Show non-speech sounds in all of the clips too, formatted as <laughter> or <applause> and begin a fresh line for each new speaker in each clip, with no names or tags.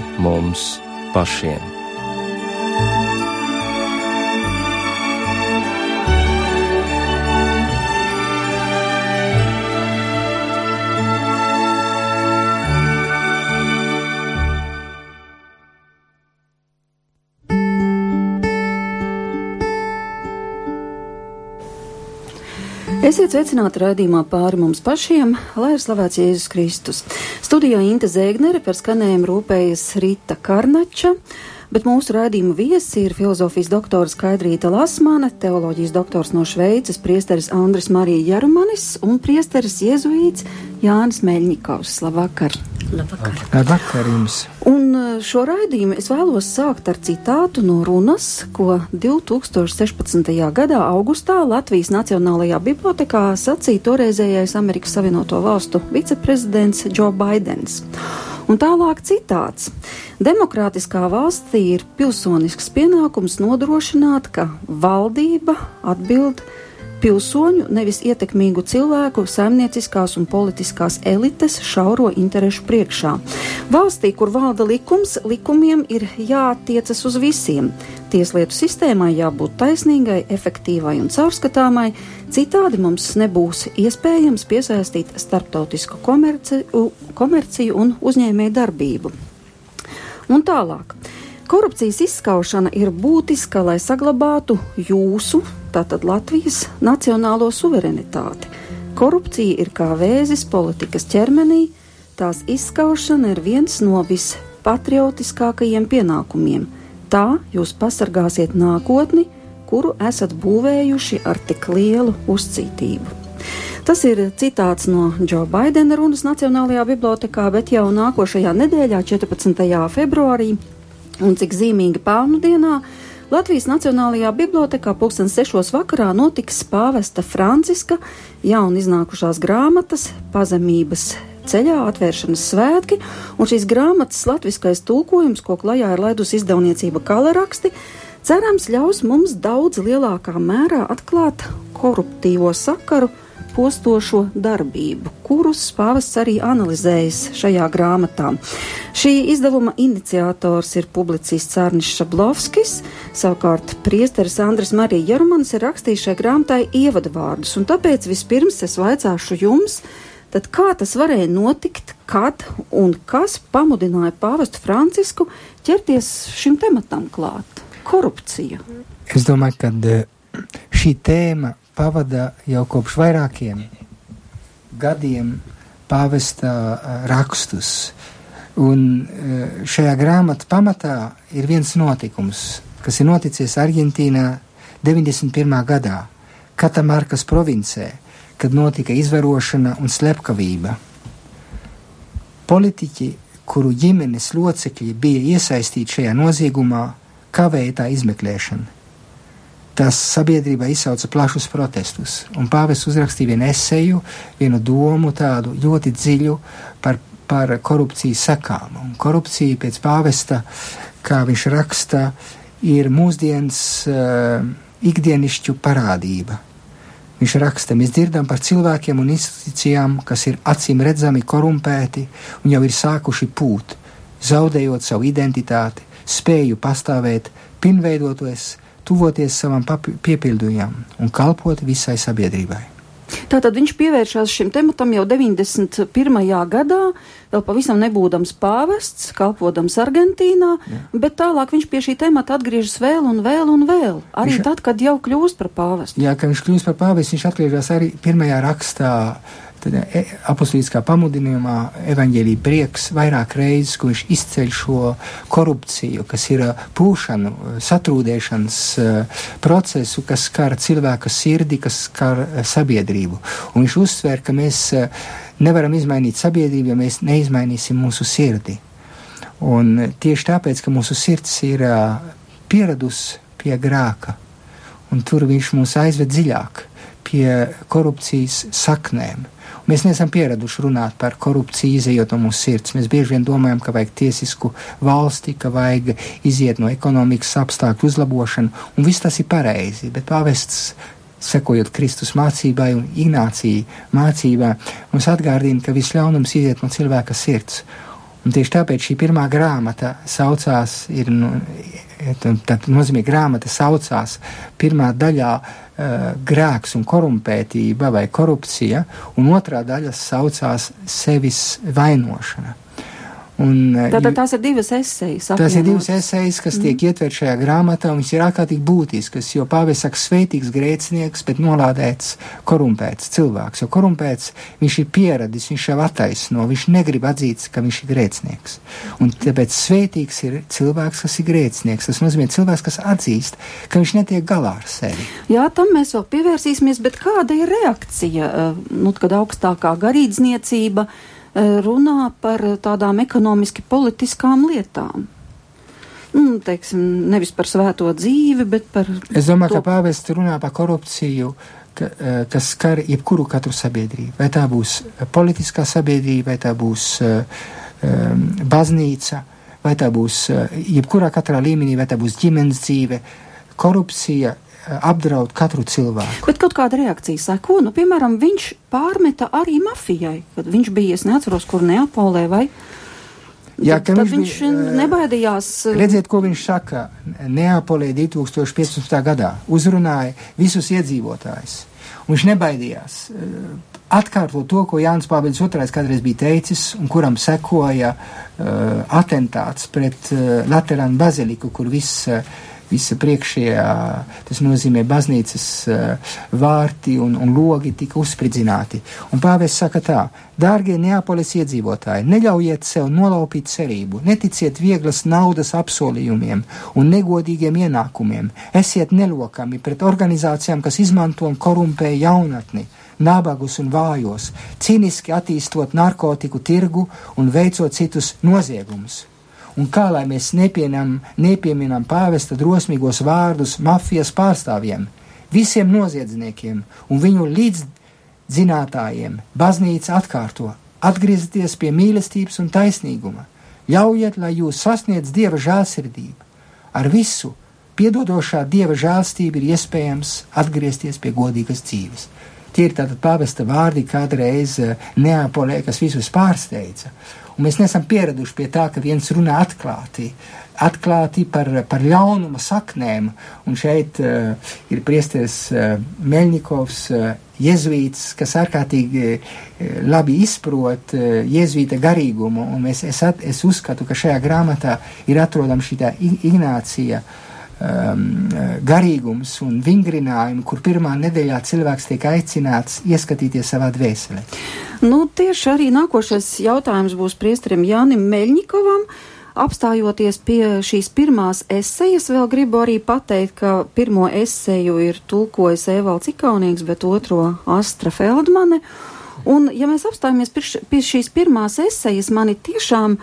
pār mums pašiem.
Esiet sveicināti raidījumā pāri mums pašiem, lai ir slavēts Jēzus Kristus. Studijā Inte Zēgnere par skanējumu rūpējas Rita Karnača. Bet mūsu raidījuma viesi ir filozofijas doktors Kaidrīta Lasmane, teoloģijas doktors no Šveices, priesteris Andris Marija Jarumanis un priesteris Jēzuīts Jānis Meļņikovs. Labvakar!
Labvakar. Labvakar jums!
Un e, šo raidījumu es vēlos sākt ar citātu no runas, ko 2016. gadā augustā Latvijas Nacionālajā bibliotekā sacīja toreizējais Amerikas Savienoto Valstu viceprezidents Joe Baidens. Un tālāk citāts. Demokrātiskā valstī ir pilsonisks pienākums nodrošināt, ka valdība atbild pilsoņu, nevis ietekmīgu cilvēku, saimnieciskās un politiskās elites šauro interešu priekšā. Valstī, kur valda likums, likumiem ir jātiecas uz visiem. Tieslietu sistēmai jābūt taisnīgai, efektīvai un caurskatāmai, citādi mums nebūs iespējams piesaistīt starptautisku komerciju, komerciju un uzņēmēju darbību. Un tālāk. Korupcijas izskaušana ir būtiska, lai saglabātu jūsu, tātad Latvijas, nacionālo suverenitāti. Korupcija ir kā vēzis politikas ķermenī, tās izskaušana ir viens no vispatriotiskākajiem pienākumiem Tā jūs pasargāsiet nākotni, kuru esat būvējuši ar tik lielu uzcītību. Tas ir citāts no Džo Baidena runas Nacionālajā bibliotekā, bet jau nākošajā nedēļā, 14. februārī, un cik zīmīgi pelnu dienā, Latvijas Nacionālajā bibliotekā pulksten sešos vakarā notiks pāvesta Franciska jaun iznākušās grāmatas pazemības ceļā atvēršanas svētki, un šīs grāmatas latviskais tulkojums, ko klajā ir laidusi izdevniecība Kaleraksti, cerams ļaus mums daudz lielākā mērā atklāt koruptīvo sakaru postošo darbību, kurus pāvests arī analizējis šajā grāmatā. Šī izdevuma iniciators ir publicists Cārnis Šablovskis, savukārt priesteris Andris Marija Jerumans ir rakstījis šai grāmatai ievadvārdus, un tāpēc vispirms es vaicāšu jums, Tad kā tas varēja notikt, kad un kas pamudināja pāvestu Francisku ķerties šim tematam klāt? Korupcija.
Es domāju, ka eh, šī tēma pavada jau kopš vairākiem gadiem pāvesta rakstus. Un šajā grāmatā pamatā ir viens notikums, kas ir noticis Argentīnā 91. gadā, Katamarkas provincē kad notika izvarošana un slepkavība. Politiķi, kuru ģimenes locekļi bija iesaistīti šajā noziegumā, kavēja tā izmeklēšanu. Tas sabiedrībā izsauca plašus protestus, un pāvests uzrakstīja vienu esēju, vienu domu tādu ļoti dziļu par, par korupcijas sekām. Un korupcija pēc pāvesta, kā viņš raksta, ir mūsdienas uh, ikdienišķu parādība Viņš raksta, mēs dzirdam par cilvēkiem un institūcijām, kas ir acīm redzami korumpēti un jau ir sākuši pūt, zaudējot savu identitāti, spēju pastāvēt, pinveidoties, tuvoties savam piepildījumam un kalpot visai sabiedrībai.
Tātad viņš pievēršās šim tematam jau 91. gadā, vēl pavisam nebūdams pāvests, kalpodams Argentīnā, Jā. bet tālāk viņš pie šī temata atgriežas vēl un vēl un vēl. Arī viņš, tad, kad jau kļūst par pāvestu.
Jā, kad viņš kļūst par pāvestu, viņš atgriežas arī pirmajā rakstā Tad e, apostoliskā pamudinājumā evaņģēlīja prieks vairāk reizes, viņš izceļ šo korupciju, kas ir e, pūšanu, satrūdēšanas e, procesu, kas skar cilvēka sirdi, kas skar sabiedrību. Un viņš uzsver, ka mēs nevaram izmainīt sabiedrību, ja mēs neizmainīsim mūsu sirdi. Un tieši tāpēc, ka mūsu sirds ir pieradusi pie grāka, un tur viņš mūs aizved dziļāk pie korupcijas saknēm. Mēs neesam pieraduši runāt par korupciju, izējot no mūsu sirds. Mēs bieži vien domājam, ka vajag tiesisku valsti, ka vajag iziet no ekonomikas apstākļu uzlabošanu, un viss tas ir pareizi. Bet pāvests sekojot Kristus mācībai un Ignācija mācībai, mums atgādina, ka viss ļaunums iziet no cilvēka sirds. Un tieši tāpēc šī pirmā grāmata saucās, ir, nu, tā nozīmē, grāmata saucās pirmā daļā uh, grēks un korumpētība vai korupcija, un otrā daļa saucās sevis vainošana.
Un, eh, Tātad tās ir divas esejas.
Tās ir divas esejas, kas mm. tiek ietverts šajā grāmatā, un viņas ir ārkārtīgi būtiskas, jo pāvis saka svētīgs grēcinieks, bet nolādēts, korumpēts cilvēks, jo korumpēts viņš ir pieradis, viņš jau attaisno, viņš negrib atzīt, ka viņš ir grēcinieks. Un tāpēc svētīgs ir cilvēks, kas ir grēcinieks. Tas nozīmē cilvēks, kas atzīst, ka viņš netiek galā ar sevi.
Jā, tam mēs vēl pievērsīsimies, bet kāda ir reakcija, eh, nu, kad augstākā garīdzniecība, Eh, runā par tādām ekonomiski politiskām lietām. Nu, teiksim, nevis par svēto dzīvi, bet par.
Es domāju, to... ka pāvests runā par korupciju, ka, eh, kas skar jebkuru katru sabiedrību. Vai tā būs politiskā sabiedrība, vai tā būs um, baznīca, vai tā būs jebkurā katrā līmenī, vai tā būs ģimenes dzīve. Korupcija apdraud katru cilvēku.
Bet kaut kāda reakcija seko, nu, piemēram, viņš pārmeta arī mafijai, kad viņš bija, es neatceros, kur Neapolē vai. Jā, tad, viņš, viņš bija, nebaidījās.
Redziet, ko viņš saka Neapolē 2015. gadā. Uzrunāja visus iedzīvotājus. Viņš nebaidījās atkārtot to, ko Jānis Pāvils II kādreiz bija teicis, un kuram sekoja uh, atentāts pret uh, Laterānu baziliku, kur viss uh, visa priekšējā, tas nozīmē baznīcas uh, vārti un, un logi tika uzspridzināti. Un pāvis saka tā, dārgie Neapolis iedzīvotāji, neļaujiet sev nolaupīt cerību, neticiet vieglas naudas apsolījumiem un negodīgiem ienākumiem, esiet nelokami pret organizācijām, kas izmanto un korumpē jaunatni nabagus un vājos, cīniski attīstot narkotiku tirgu un veicot citus noziegumus un kā lai mēs nepieminam, nepieminam pāvesta drosmīgos vārdus mafijas pārstāvjiem, visiem noziedzniekiem un viņu līdzzinātājiem, baznīca atkārto: atgriezieties pie mīlestības un taisnīguma, ļaujiet, lai jūs sasniedz dieva žēlsirdību. Ar visu piedodošā dieva žēlstība ir iespējams atgriezties pie godīgas dzīves. Tie ir tātad pāvesta vārdi kādreiz eh, Neapolē, kas visus pārsteidza. Un mēs neesam pieraduši pie tā, ka viens runā atklāti, atklāti par, par ļaunuma saknēm. Un šeit uh, ir priesteris uh, Meļņikovs, uh, jēzuīts, kas ārkārtīgi uh, labi izprot uh, jēzuīta garīgumu. Un es, es, at, es uzskatu, ka šajā grāmatā ir atrodama šī Ignācija. Uh, um, garīgums un vingrinājumi, kur pirmā nedēļā cilvēks tiek aicināts ieskatīties savā dvēselē.
Nu, tieši arī nākošais jautājums būs priesterim Jānim Meļņikovam. Apstājoties pie šīs pirmās esejas, vēl gribu arī pateikt, ka pirmo eseju ir tulkojis Evalds Ikaunieks, bet otro Astra Feldmane. Un, ja mēs apstājamies pie šīs pirmās esejas, mani tiešām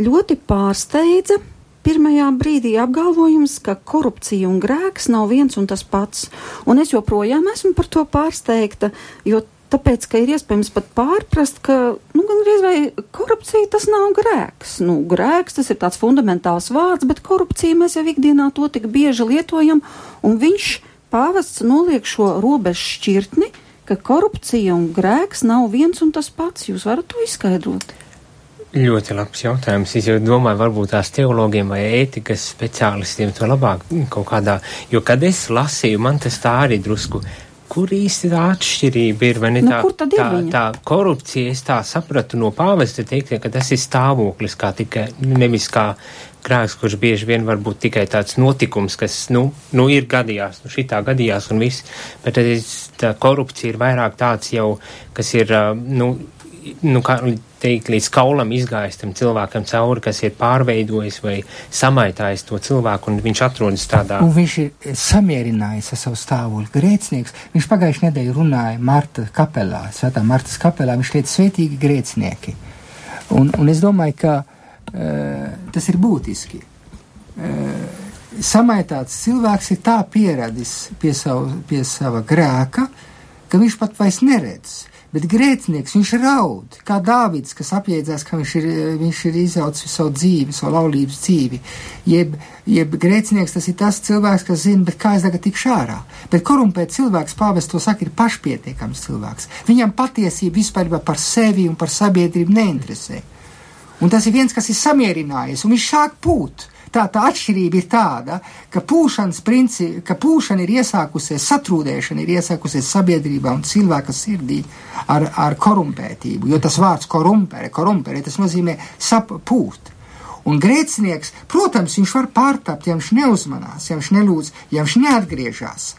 ļoti pārsteidza pirmajā brīdī apgalvojums, ka korupcija un grēks nav viens un tas pats. Un es joprojām esmu par to pārsteigta, jo tāpēc, ka ir iespējams pat pārprast, ka, nu, gan reiz vai korupcija tas nav grēks. Nu, grēks tas ir tāds fundamentāls vārds, bet korupcija mēs jau ikdienā to tik bieži lietojam, un viņš pāvests noliek šo robežu šķirtni, ka korupcija un grēks nav viens un tas pats. Jūs varat to izskaidrot?
Ļoti labs jautājums. Es jau domāju, varbūt tās teologiem vai ētikas speciālistiem to labāk kaut kādā, jo kad es lasīju, man tas tā arī drusku. Kur īsti tā atšķirība ir?
Nu,
tā,
tā,
tā, tā korupcija, es tā sapratu no pāvesta teikt, ka tas ir stāvoklis, kā tikai nevis kā krāks, kurš bieži vien var būt tikai tāds notikums, kas, nu, nu ir gadījās, nu šitā gadījās un viss, bet tad tā korupcija ir vairāk tāds jau, kas ir, nu, nu, kā teikt, līdz kaulam izgājis tam cilvēkam cauri, kas ir pārveidojis vai samaitājis to cilvēku, un viņš atrodas tādā.
Un viņš ir samierinājis ar savu stāvokli. Grēcinieks, viņš pagājušajā nedēļā runāja Marta kapelā, Svētā Martas kapelā, viņš teica svētīgi grēcinieki. Un, un es domāju, ka uh, tas ir būtiski. Uh, samaitāts cilvēks ir tā pieradis pie, savu, pie sava grēka, ka viņš pat vairs neredz. Bet grēcinieks, viņš raud, kā Dāvids, kas apjēdzās, ka viņš ir, viņš ir izaucis savu dzīvi, savu laulības dzīvi. Jeb, jeb grēcinieks tas ir tas cilvēks, kas zina, bet kā es tagad tikšu ārā. Bet korumpēt cilvēks, pāvis to saka, ir pašpietiekams cilvēks. Viņam patiesība vispār par sevi un par sabiedrību neinteresē. Un tas ir viens, kas ir samierinājies, un viņš sāk pūt. Tā, tā atšķirība ir tāda, ka principi, ka pūšana ir iesākusies, satrūdēšana ir iesākusies sabiedrībā un cilvēka sirdī ar, ar korumpētību, jo tas vārds korumpere, korumpere, tas nozīmē sapūt. Un grēcinieks, protams, viņš var pārtapt, ja viņš neuzmanās, ja viņš nelūdz, ja viņš neatgriežas.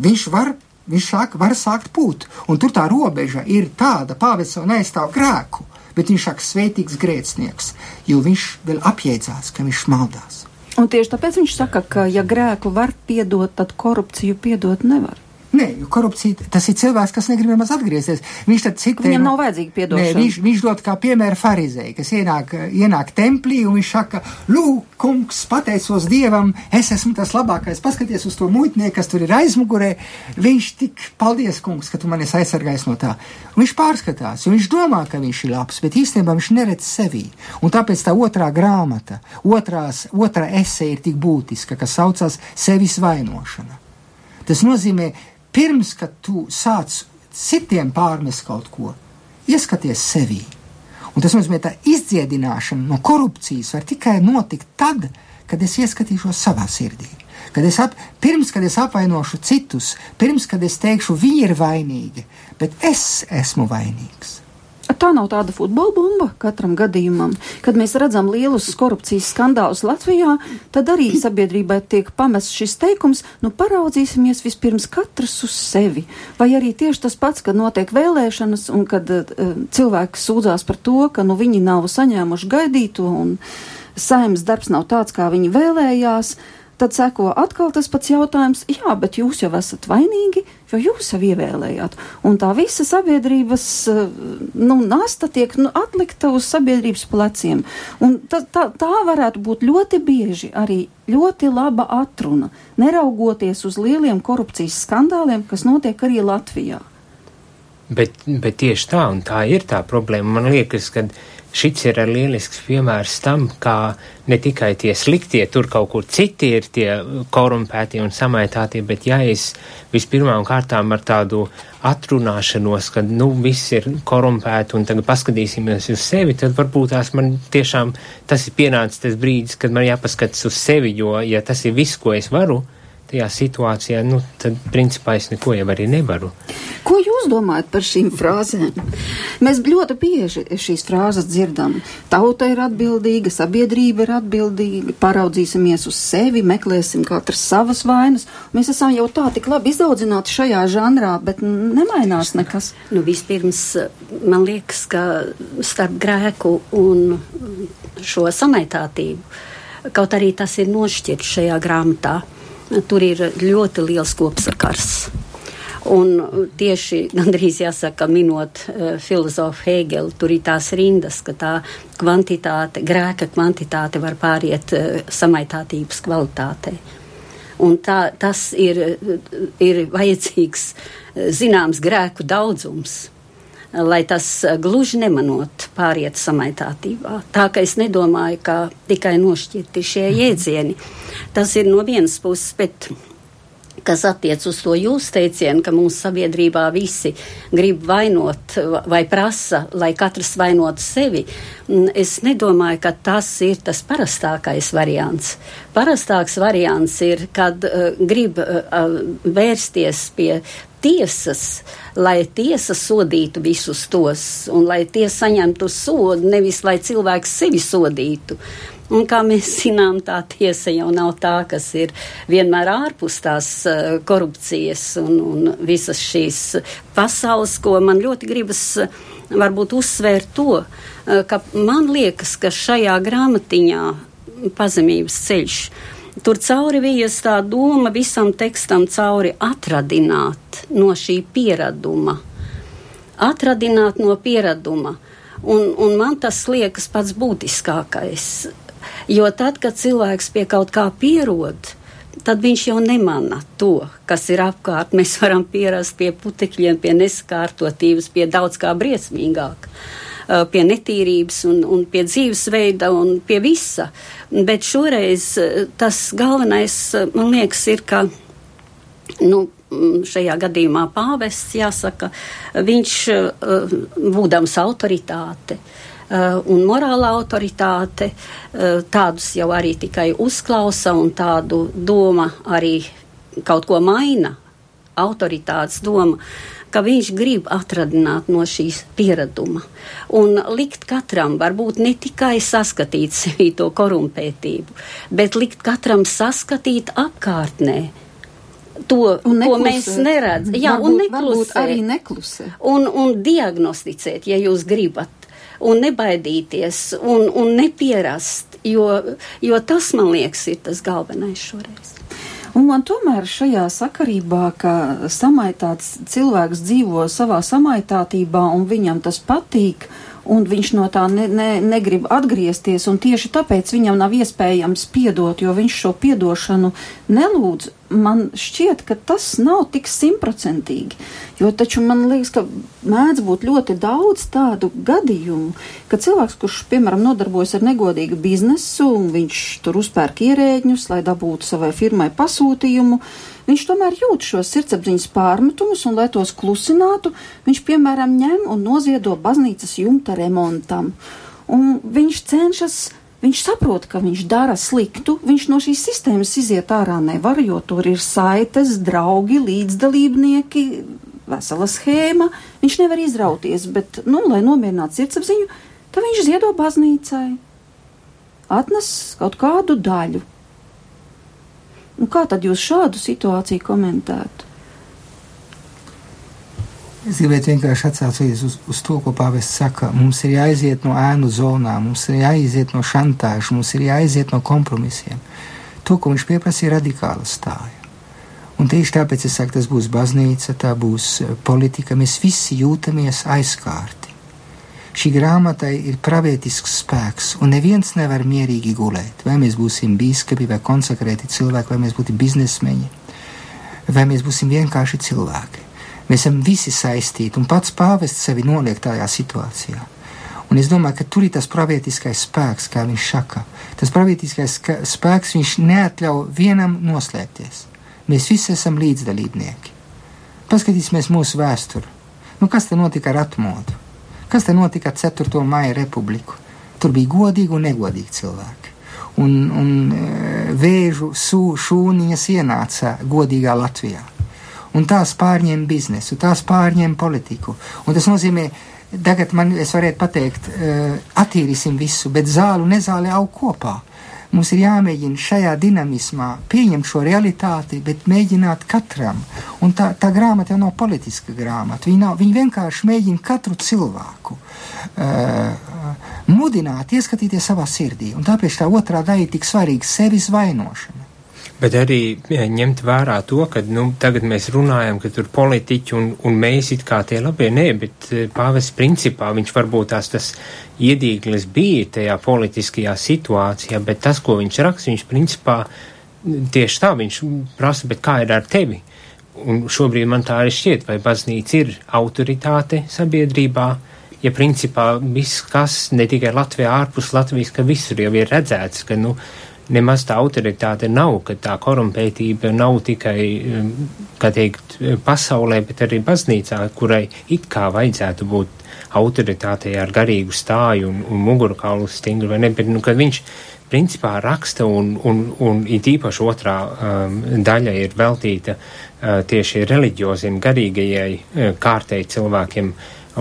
Viņš var, viņš sāk, var sākt pūt, un tur tā robeža ir tāda, pāvis jau neaizstāv grēku bet viņš saka svētīgs grēcinieks, jo viņš vēl apjēdzās, ka viņš maldās.
Un tieši tāpēc viņš saka, ka ja grēku var piedot, tad korupciju piedot nevar.
Nē, korupcija tas ir cilvēks, kas negrib nemaz atgriezties. Viņš tad citē.
Viņam nav vajadzīga piedošana.
Nē, viņš, viņš dod kā piemēru farizēju, kas ienāk, ienāk templī un viņš saka, lūk, kungs, pateicos Dievam, es esmu tas labākais. Paskaties uz to muitnieku, kas tur ir aizmugurē. Viņš tik, paldies, kungs, ka tu mani aizsargājis no tā. Un viņš pārskatās, jo viņš domā, ka viņš ir labs, bet īstenībā viņš neredz sevi. Un tāpēc tā otrā grāmata, otrās, otrā esē ir tik būtiska, kas saucās sevis vainošana. Tas nozīmē, pirms, tu sāc citiem pārmest kaut ko, ieskaties sevī. Un tas nozīmē, ka izdziedināšana no korupcijas var tikai notikt tad, kad es ieskatīšos savā sirdī. Kad es ap, pirms, kad es apvainošu citus, pirms, kad es teikšu, viņi ir vainīgi, bet es esmu vainīgs.
Tā nav tāda futbola bumba katram gadījumam. Kad mēs redzam lielus korupcijas skandālus Latvijā, tad arī sabiedrībai tiek pamests šis teikums, nu paraudzīsimies vispirms katrs uz sevi. Vai arī tieši tas pats, kad notiek vēlēšanas un kad uh, cilvēki sūdzās par to, ka nu viņi nav saņēmuši gaidīto un saimnes darbs nav tāds, kā viņi vēlējās. Uh, Tad seko atkal tas pats jautājums, jā, bet jūs jau esat vainīgi, jo jūs jau ievēlējāt. Un tā visa sabiedrības eh, nu, nasta tiek nu, atlikta uz sabiedrības pleciem. Un tā, tā, tā varētu būt ļoti bieži arī ļoti laba atruna, neraugoties uz lieliem korupcijas skandāliem, kas notiek arī Latvijā.
Bet, bet tieši tā, un tā ir tā problēma. Man liekas, ka šits ir lielisks piemērs tam, kā ne tikai tie sliktie, tur kaut kur citi ir tie korumpētie un samaitātie, bet ja es vispirmām kārtām ar tādu atrunāšanos, ka, nu, viss ir korumpēti un tagad paskatīsimies uz sevi, tad varbūt tās man tiešām tas ir pienācis tas brīdis, kad man jāpaskatās uz sevi, jo, ja tas ir viss, ko es varu, tajā situācijā, nu, tad principā es neko jau arī nevaru.
Ko jūs domājat par šīm frāzēm? Mēs ļoti bieži šīs frāzes dzirdam. Tauta ir atbildīga, sabiedrība ir atbildīga, paraudzīsimies uz sevi, meklēsim katrs savas vainas. Mēs esam jau tā tik labi izaudzināti šajā žanrā, bet nemainās nekas.
Nu, vispirms man liekas, ka starp grēku un šo samaitātību, kaut arī tas ir nošķirts šajā grāmatā tur ir ļoti liels kopsakars. Un tieši gandrīz jāsaka, minot uh, filozofu Hegelu, tur ir tās rindas, ka tā kvantitāte, grēka kvantitāte var pāriet uh, samaitātības kvalitātei. Un tā, tas ir, ir vajadzīgs zināms grēku daudzums, lai tas gluži nemanot pāriet samaitātībā. Tā ka es nedomāju, ka tikai nošķirti šie jēdzieni. Tas ir no vienas puses, bet kas attiec uz to jūsu teicienu, ka mūsu sabiedrībā visi grib vainot vai prasa, lai katrs vainotu sevi, es nedomāju, ka tas ir tas parastākais variants. Parastāks variants ir, kad uh, grib uh, vērsties pie tiesas, lai tiesa sodītu visus tos, un lai tie saņemtu sodu, nevis lai cilvēks sevi sodītu. Un kā mēs zinām, tā tiesa jau nav tā, kas ir vienmēr ārpus tās uh, korupcijas un, un visas šīs pasaules, ko man ļoti gribas uh, varbūt uzsvērt to, uh, ka man liekas, ka šajā grāmatiņā pazemības ceļš. Tur cauri vijas tā doma visam tekstam cauri atradināt no šī pieraduma. Atradināt no pieraduma. Un, un man tas liekas pats būtiskākais. Jo tad, kad cilvēks pie kaut kā pierod, tad viņš jau nemana to, kas ir apkārt. Mēs varam pierast pie putekļiem, pie neskārtotības, pie daudz kā briesmīgāk pie netīrības un, un pie dzīvesveida un pie visa. Bet šoreiz tas galvenais, man liekas, ir, ka nu, šajā gadījumā pāvests, jāsaka, viņš būdams autoritāte, un morāla autoritāte, tādus jau arī tikai uzklausa un tādu doma arī kaut ko maina, autoritātes doma ka viņš grib atradināt no šīs piereduma un likt katram, varbūt ne tikai saskatīt sevi to korumpētību, bet likt katram saskatīt apkārtnē. To, ko mēs neredzam, jā,
varbūt,
un neklusēt.
arī neklusēt.
Un, un diagnosticēt, ja jūs gribat, un nebaidīties, un, un nepierast, jo, jo tas, man liekas, ir tas galvenais šoreiz.
Un man tomēr šajā sakarībā, ka samaitāts cilvēks dzīvo savā samaitātībā un viņam tas patīk, un viņš no tā ne, ne, negrib atgriezties, un tieši tāpēc viņam nav iespējams piedot, jo viņš šo piedošanu nelūdz. Man šķiet, ka tas nav tik simtprocentīgi, jo taču man liekas, ka mēdz būt ļoti daudz tādu gadījumu, ka cilvēks, kurš, piemēram, nodarbojas ar negodīgu biznesu, un viņš tur uzpērk ierēģņus, lai dabūtu savai firmai pasūtījumu, viņš tomēr jūt šos sirdsapziņas pārmetumus, un, lai tos klusinātu, viņš, piemēram, ņem un noziedo baznīcas jumta remontam. Un viņš cenšas, viņš saprot, ka viņš dara sliktu, viņš no šīs sistēmas iziet ārā nevar, jo tur ir saites, draugi, līdzdalībnieki, vesela schēma, viņš nevar izrauties, bet, nu, lai nomierinātu sirdsapziņu, tad viņš ziedo baznīcai. Atnes kaut kādu daļu, Nu, kā tad jūs šādu situāciju komentētu?
Es gribētu vienkārši atsaukties uz, uz to, ko Pāvests saka. Mums ir jāiziet no ēnu zonām, mums ir jāiziet no šantāžas, mums ir jāiziet no kompromisiem. To, ko viņš pieprasa, ir radikāla stāja. Un tieši tāpēc es saku, tas būs baznīca, tā būs eh, politika. Mēs visi jūtamies aizkārti. Šī grāmatai ir pravietisks spēks, un neviens nevar mierīgi gulēt. Vai mēs būsim biskupi vai konsekrēti cilvēki, vai mēs būsim biznesmeņi, vai mēs būsim vienkārši cilvēki. Mēs esam visi saistīti, un pats pāvests sevi noliek tajā situācijā. Un es domāju, ka tur ir tas pravietiskais spēks, kā viņš saka. Tas pravietiskais spēks viņš neatļauj vienam noslēpties. Mēs visi esam līdzdalībnieki. Paskatīsimies mūsu vēsturi. Nu, kas te notika ar atmodu? Kas te notika ar 4. maija republiku? Tur bija godīgi un negodīgi cilvēki. Un, un e, vēžu sū, šūniņas ienāca godīgā Latvijā. Un tās pārņēma biznesu, tās pārņēma politiku. Un tas nozīmē, tagad man es varētu pateikt, e, attīrīsim visu, bet zālu nezāli aug kopā. Mums ir jāmēģina šajā dinamismā pieņemt šo realitāti, bet mēģināt katram. Un tā, tā grāmata jau nav politiska grāmata. Viņa, nav, viņa vienkārši mēģina katru cilvēku uh, mudināt, ieskatīties savā sirdī. Un tāpēc tā otrā daļa ir tik svarīga - sevis vainošana.
Bet arī jā, ņemt vērā to, ka nu, tagad mēs runājam, ka tur politiķi un, un mēs it kā tie labie, nē, bet eh, pāvis principā viņš varbūt tās tas iedīglis bija tajā politiskajā situācijā, bet tas, ko viņš raksta, viņš principā tieši tā viņš prasa, bet kā ir ar tevi? Un šobrīd man tā arī šķiet, vai baznīca ir autoritāte sabiedrībā, ja principā viss, kas ne tikai Latvijā, ārpus Latvijas, ka visur jau ir redzēts, ka, nu, nemaz tā autoritāte nav, ka tā korumpētība nav tikai, um, kā teikt, pasaulē, bet arī baznīcā, kurai it kā vajadzētu būt autoritātei ar garīgu stāju un, un mugurkaulu stingru, vai ne, bet, nu, kad viņš principā raksta un, un, un it īpaši otrā um, daļa ir veltīta uh, tieši reliģioziem, garīgajai uh, kārtei cilvēkiem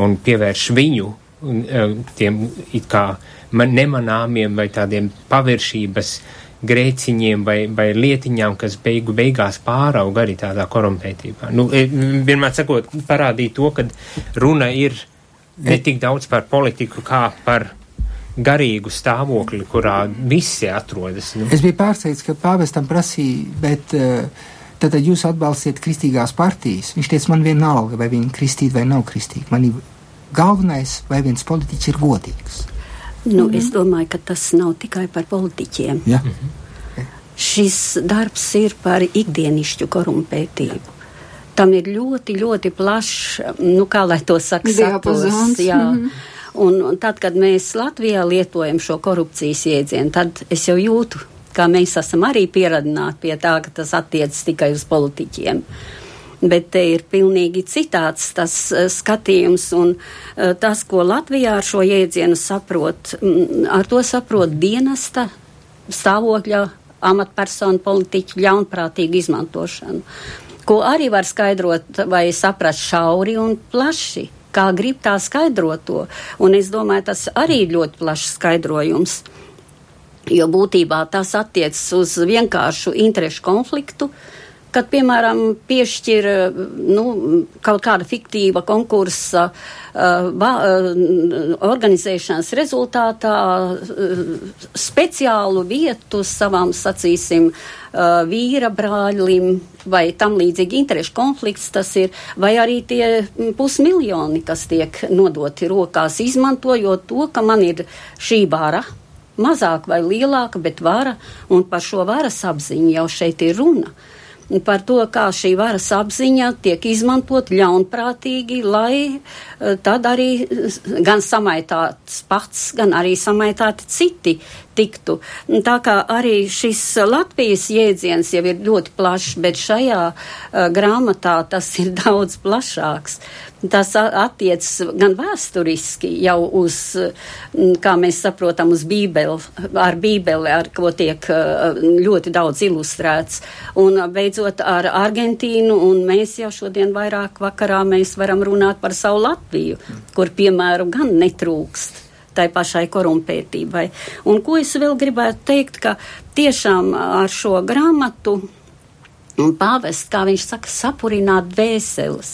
un pievērš viņu un, uh, tiem it kā nemanāmiem vai tādiem paviršības grēciņiem vai, vai lietiņām, kas beigu beigās pārauga arī tādā korumpētībā. Nu, e, vienmēr sakot, parādīt to, ka runa ir ne tik daudz par politiku kā par garīgu stāvokli, kurā visi atrodas. Nu.
Es biju pārsteigts, ka pāvestam prasīja, bet uh, tad jūs atbalstiet kristīgās partijas. Viņš teica, man vienalga, vai viņi kristīgi vai nav kristīgi. Man ir galvenais, vai viens politiķis ir godīgs.
Nu, mm -hmm. Es domāju, ka tas nav tikai par politiķiem.
Ja. Mm -hmm.
Šis darbs ir par ikdienišķu korumpētību. Tam ir ļoti, ļoti plašs, nu, kā lai to saka,
saturs. Jā. Mm -hmm.
Un, tad, kad mēs Latvijā lietojam šo korupcijas iedzienu, tad es jau jūtu, kā mēs esam arī pieradināti pie tā, ka tas attiecas tikai uz politiķiem. Bet te ir pilnīgi citāds tas uh, skatījums, un uh, tas, ko Latvijā ar šo jēdzienu saprot, mm, ar to saprot dienesta stāvokļa amatpersonu politiķu ļaunprātīgu izmantošanu, ko arī var skaidrot vai saprast šauri un plaši. Kā grib tā skaidrot to, un es domāju, tas arī ļoti plašs skaidrojums, jo būtībā tas attiecas uz vienkāršu interešu konfliktu, uh, kad, piemēram, piešķir nu, kaut kāda fiktīva konkursa uh, va, uh, organizēšanas rezultātā uh, speciālu vietu savam, sacīsim, vīra brāļim vai tam līdzīgi interešu konflikts tas ir, vai arī tie pusmiljoni, kas tiek nodoti rokās, izmantojot to, ka man ir šī vara mazāk vai lielāka, bet vara, un par šo varas apziņu jau šeit ir runa. Uh, par to, kā šī varas apziņa tiek izmantot ļaunprātīgi, lai eh, tad arī gan samaitāts pats, gan arī samaitāti citi tiktu. Tā kā arī šis Latvijas jēdziens jau ir ļoti plašs, bet šajā uh, grāmatā tas <laughs> ir daudz plašāks. Tas attiecas gan vēsturiski jau uz, kā mēs saprotam, uz bībeli, ar bībeli, ar ko tiek uh, ļoti daudz ilustrēts. Un beidzot ar Argentīnu, un mēs jau šodien vairāk vakarā mēs varam runāt par savu Latviju, kur piemēru gan netrūkst tai pašai korumpētībai. Un ko es vēl gribētu teikt, ka tiešām ar šo grāmatu pāvests, kā viņš saka, sapurināt vēseles,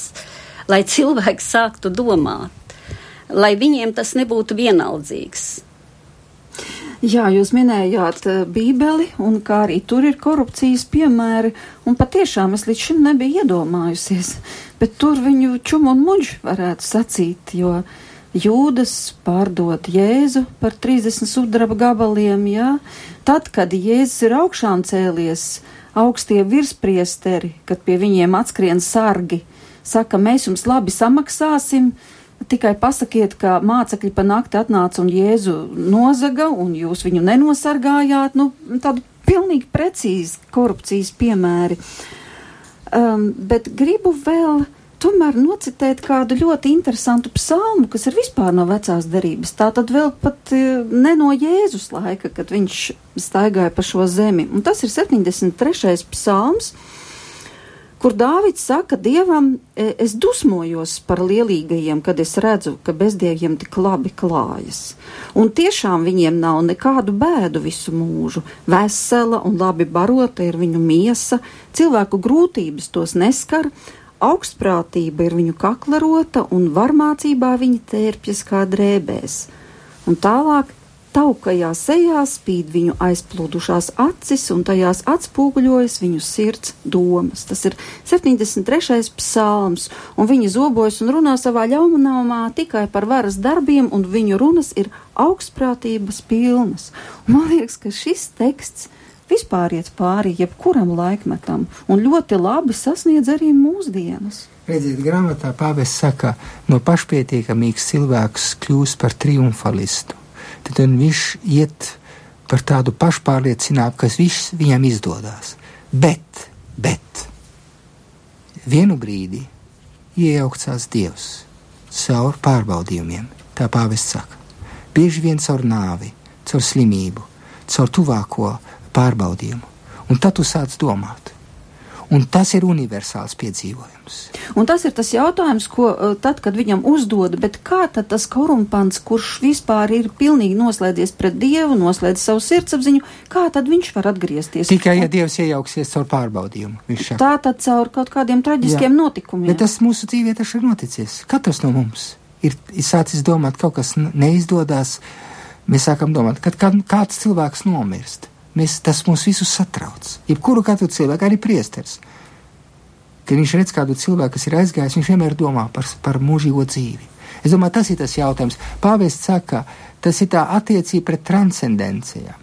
lai cilvēks sāktu domāt, lai viņiem tas nebūtu vienaldzīgs.
Jā, jūs minējāt Bībeli, un kā arī tur ir korupcijas piemēri, un patiešām es līdz šim nebiju iedomājusies, bet tur viņu čumu un muģu varētu sacīt, jo uh, Jūdas pārdot Jēzu par 30 sudraba gabaliem, jā. Tad, kad Jēzus ir augšām cēlies, augstie virspriesteri, kad pie viņiem atskrien sargi, saka, mēs jums labi samaksāsim, tikai pasakiet, ka mācekļi pa nakti atnāca un Jēzu nozaga, un jūs viņu nenosargājāt, nu, tādu pilnīgi precīzi korupcijas piemēri. Um, bet gribu vēl tomēr nocitēt kādu ļoti interesantu psalmu, kas ir vispār no vecās derības. Tā tad vēl pat e, ne no Jēzus laika, kad viņš staigāja pa šo zemi. Un tas ir 73. psalms, kur Dāvids saka Dievam, e, es dusmojos par lielīgajiem, kad es redzu, ka bezdieviem tik labi klājas. Un tiešām viņiem nav nekādu bēdu visu mūžu. Vesela un labi barota ir viņu miesa, cilvēku grūtības tos neskar, augstprātība ir viņu kaklarota un varmācībā viņi tērpjas kā drēbēs. Un tālāk taukajā sejā spīd viņu aizplūdušās acis, un tajās atspūguļojas viņu sirds domas. Tas ir 73. psalms, un viņi zobojas un runā savā ļaunumā tikai par varas darbiem, un viņu runas ir augstprātības pilnas. Un man liekas, ka šis teksts vispār iet pāri jebkuram laikmetam un ļoti labi sasniedz arī mūsdienas.
Redziet, grāmatā pāvests saka, no pašpietiekamīgs cilvēks kļūst par triumfalistu. Tad viņš iet par tādu pašpārliecinātu, kas viss viņam izdodas. Bet, bet, vienu brīdi iejaucās Dievs caur pārbaudījumiem, tā pāvests saka. Bieži vien caur nāvi, caur slimību, caur tuvāko pārbaudījumu. Un tad tu sāc domāt. Un tas ir universāls piedzīvojums.
Un tas ir tas jautājums, ko uh, tad, kad viņam uzdod, bet kā tad tas korumpants, kurš vispār ir pilnīgi noslēdzies pret Dievu, noslēdz savu sirdsapziņu, kā tad viņš var atgriezties?
Tikai, ja Dievs iejauksies caur pārbaudījumu.
Tā tad caur kaut kādiem traģiskiem Jā. notikumiem.
Bet tas mūsu dzīvē taču ir noticis. Katrs no mums ir, ir sācis domāt, kaut kas neizdodas. Mēs sākam domāt, kad kāds cilvēks nomirst Mēs, tas mūs visus satrauc. Jebkuru katru cilvēku, arī priesteris. Kad viņš redz kādu cilvēku, kas ir aizgājis, viņš vienmēr domā par, par mūžīgo dzīvi. Es domāju, tas ir tas jautājums. Pāvests saka, tas ir tā attiecība pret transcendencijām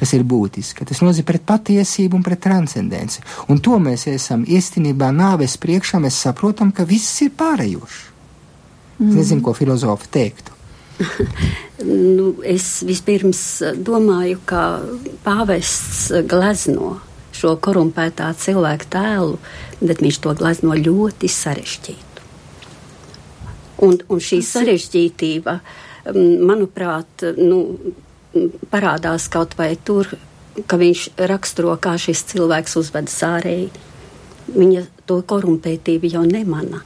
kas ir būtiska. Tas nozīmē pret patiesību un pret transcendenci. Un to mēs esam īstenībā nāves priekšā, mēs saprotam, ka viss ir pārējošs. Mm. Es nezinu, ko filozofi teiktu. <laughs>
nu, es vispirms domāju, ka pāvests glezno šo korumpētā cilvēka tēlu, bet viņš to glazno ļoti sarežģītu. Un, un šī sarežģītība, manuprāt, nu, parādās kaut vai tur, ka viņš raksturo, kā šis cilvēks uzvedas ārēji. Viņa to korumpētību jau nemana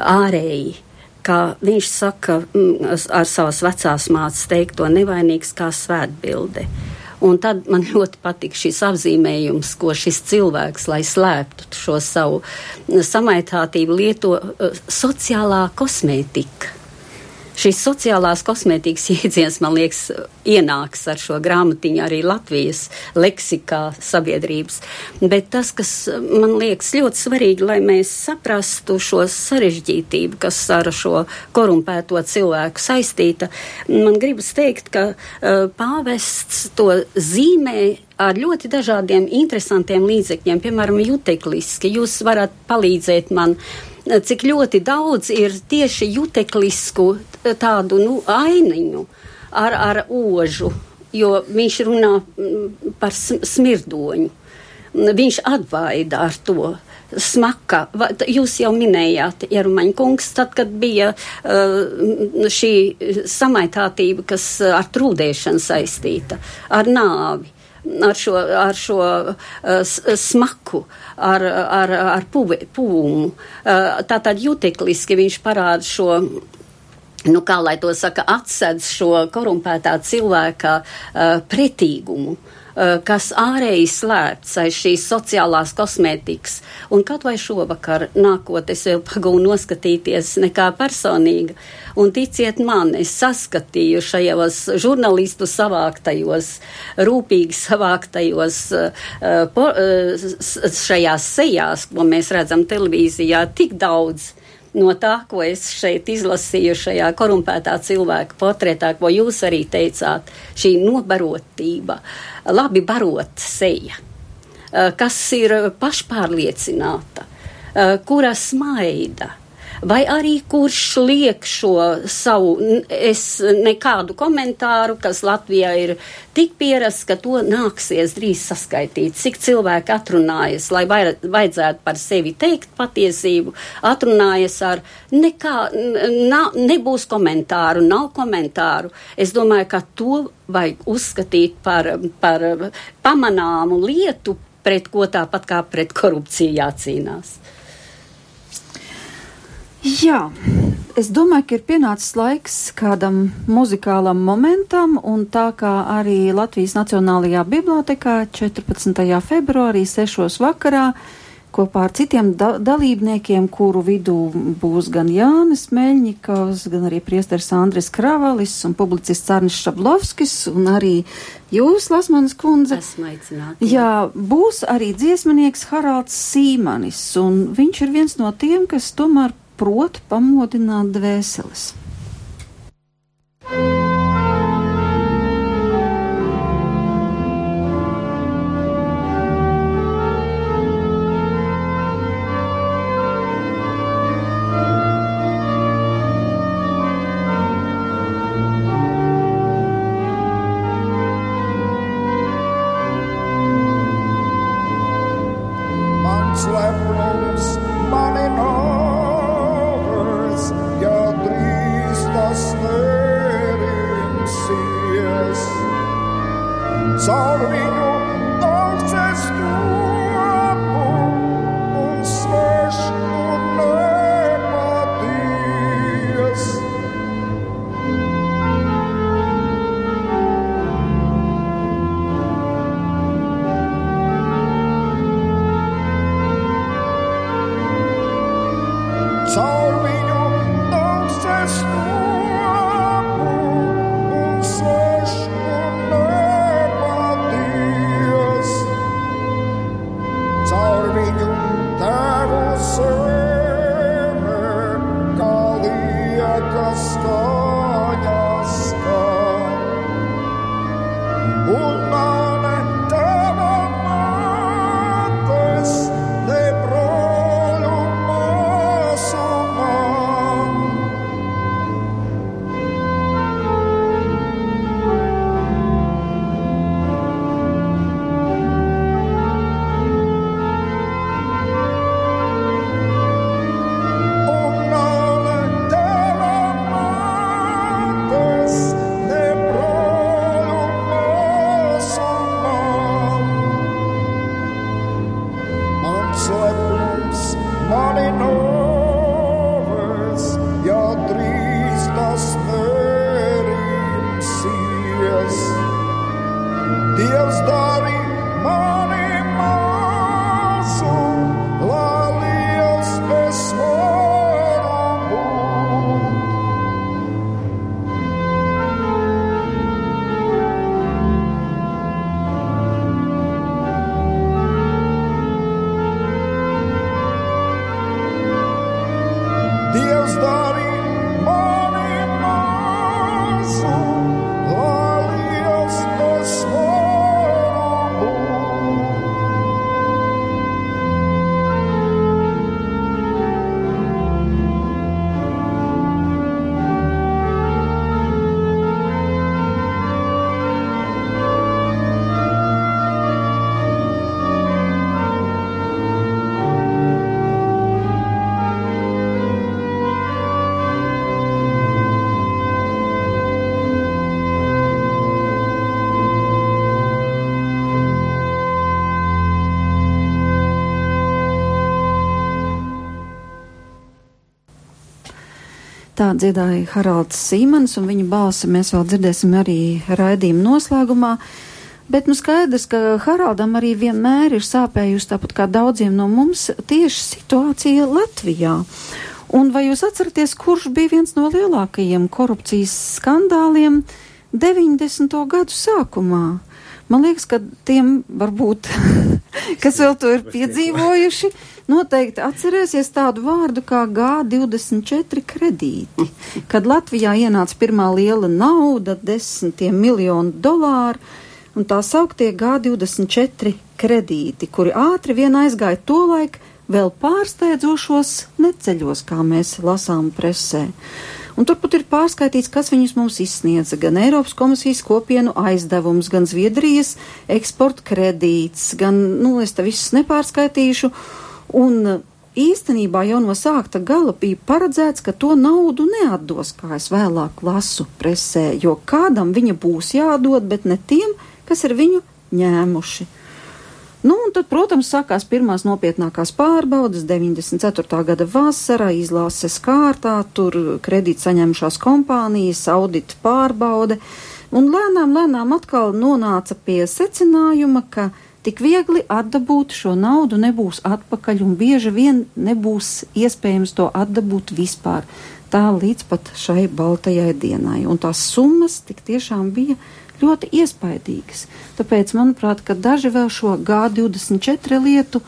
ārēji. Kā viņš saka, ar savas vecās mācas teikto, nevainīgs kā svētbilde. Un tad man <laughs> ļoti patīk šis apzīmējums, ko šis cilvēks, lai slēptu šo savu samaitātību, lieto uh, sociālā kosmētika šīs sociālās kosmētikas <laughs> jēdziens, man liekas, ienāks ar šo grāmatiņu arī Latvijas leksikā sabiedrības. Bet tas, kas man liekas ļoti svarīgi, lai mēs saprastu šo sarežģītību, kas ar šo korumpēto cilvēku saistīta, man gribas teikt, ka uh, pāvests to zīmē ar ļoti dažādiem interesantiem līdzekļiem, piemēram, jutekliski. Jūs varat palīdzēt man cik ļoti daudz ir tieši juteklisku tādu nu, ainiņu ar, ar ožu, jo viņš runā mm, par smirdoņu. Viņš atvaida ar to smaka. Jūs jau minējāt, Jerumaņa kungs, tad, kad bija uh, šī samaitātība, kas ar trūdēšanu saistīta, ar nāvi ar šo, ar šo uh, smaku, ar, ar, ar pūmu. Uh, Tātad jutekliski viņš parāda šo nu, kā lai to saka, atsedz šo korumpētā cilvēka uh, pretīgumu. Uh, Eh, kas ārēji slēpts aiz šīs sociālās kosmētikas. Un kaut vai šovakar nākot, es vēl pagūnu noskatīties nekā personīga. Un ticiet man, es saskatīju šajos žurnālistu savāktajos, rūpīgi savāktajos, po, uh, šajās sejās, ko mēs redzam televīzijā, tik daudz no tā, ko es šeit izlasīju šajā korumpētā cilvēka portretā, ko jūs arī teicāt, šī nobarotība, labi barot seja, eh, kas ir pašpārliecināta, eh, kura smaida vai arī kurš liek šo savu, es nekādu komentāru, kas Latvijā ir tik pierasts, ka to nāksies drīz saskaitīt, cik cilvēki atrunājas, lai vajadzētu par sevi teikt patiesību, atrunājas ar nekā, nav, nebūs komentāru, nav komentāru. Es domāju, ka to vajag uzskatīt par, par pamanāmu lietu, pret ko tāpat kā pret korupciju jācīnās.
Jā, es domāju, ka ir pienācis laiks kādam muzikālam momentam, un tā kā arī Latvijas Nacionālajā bibliotekā 14. februārī 6. vakarā kopā ar citiem da dalībniekiem, kuru vidū būs gan Jānis Meļņikovs, gan arī priesteris Andris Kravalis un publicists Arnis Šablovskis un arī jūs, Lasmanas kundze.
Esmu aicināta.
Jā, būs arī dziesmanieks Haralds Sīmanis, un viņš ir viens no tiem, kas tomēr prot pamodināt dvēseles.
Money, no.
Tā dziedāja Haralds Sīmans, un viņa balsi mēs vēl dzirdēsim arī raidījuma noslēgumā. Bet nu skaidrs, ka Haraldam arī vienmēr ir sāpējusi, tāpat kā daudziem no mums, tieši situācija Latvijā. Un vai jūs atceraties, kurš bija viens no lielākajiem korupcijas skandāliem 90. gadu sākumā? Man liekas, ka tiem varbūt, <laughs> kas vēl to ir piedzīvojuši, noteikti atcerēsies tādu vārdu kā G24 kredīti. <laughs> Kad Latvijā ienāca pirmā liela nauda, desmitiem miljonu dolāru, un tā sauktie G24 kredīti, kuri ātri vien aizgāja to laiku vēl pārsteidzošos neceļos, kā mēs lasām presē. Un turpat ir pārskaitīts, kas viņus mums izsniedza gan Eiropas komisijas kopienu aizdevums, gan Zviedrijas eksporta kredīts, gan, nu, es te visus nepārskaitīšu. Un īstenībā jau no sākta gala bija paredzēts, ka to naudu neatdos, kā es vēlāk lasu presē, jo kādam viņa būs jādod, bet ne tiem, kas ir viņu ņēmuši. Nu, un tad, protams, sākās pirmās nopietnākās pārbaudas 94. gada vasarā, izlases kārtā, tur kredīt saņemšās kompānijas, audita pārbaude, un lēnām, lēnām atkal nonāca pie secinājuma, ka tik viegli atdabūt šo naudu nebūs atpakaļ, un bieži vien nebūs iespējams to atdabūt vispār. Tā līdz pat šai baltajai dienai, un tās summas tik tiešām bija ļoti iespaidīgas. Tāpēc, manuprāt, daži vēl šo G24 lietu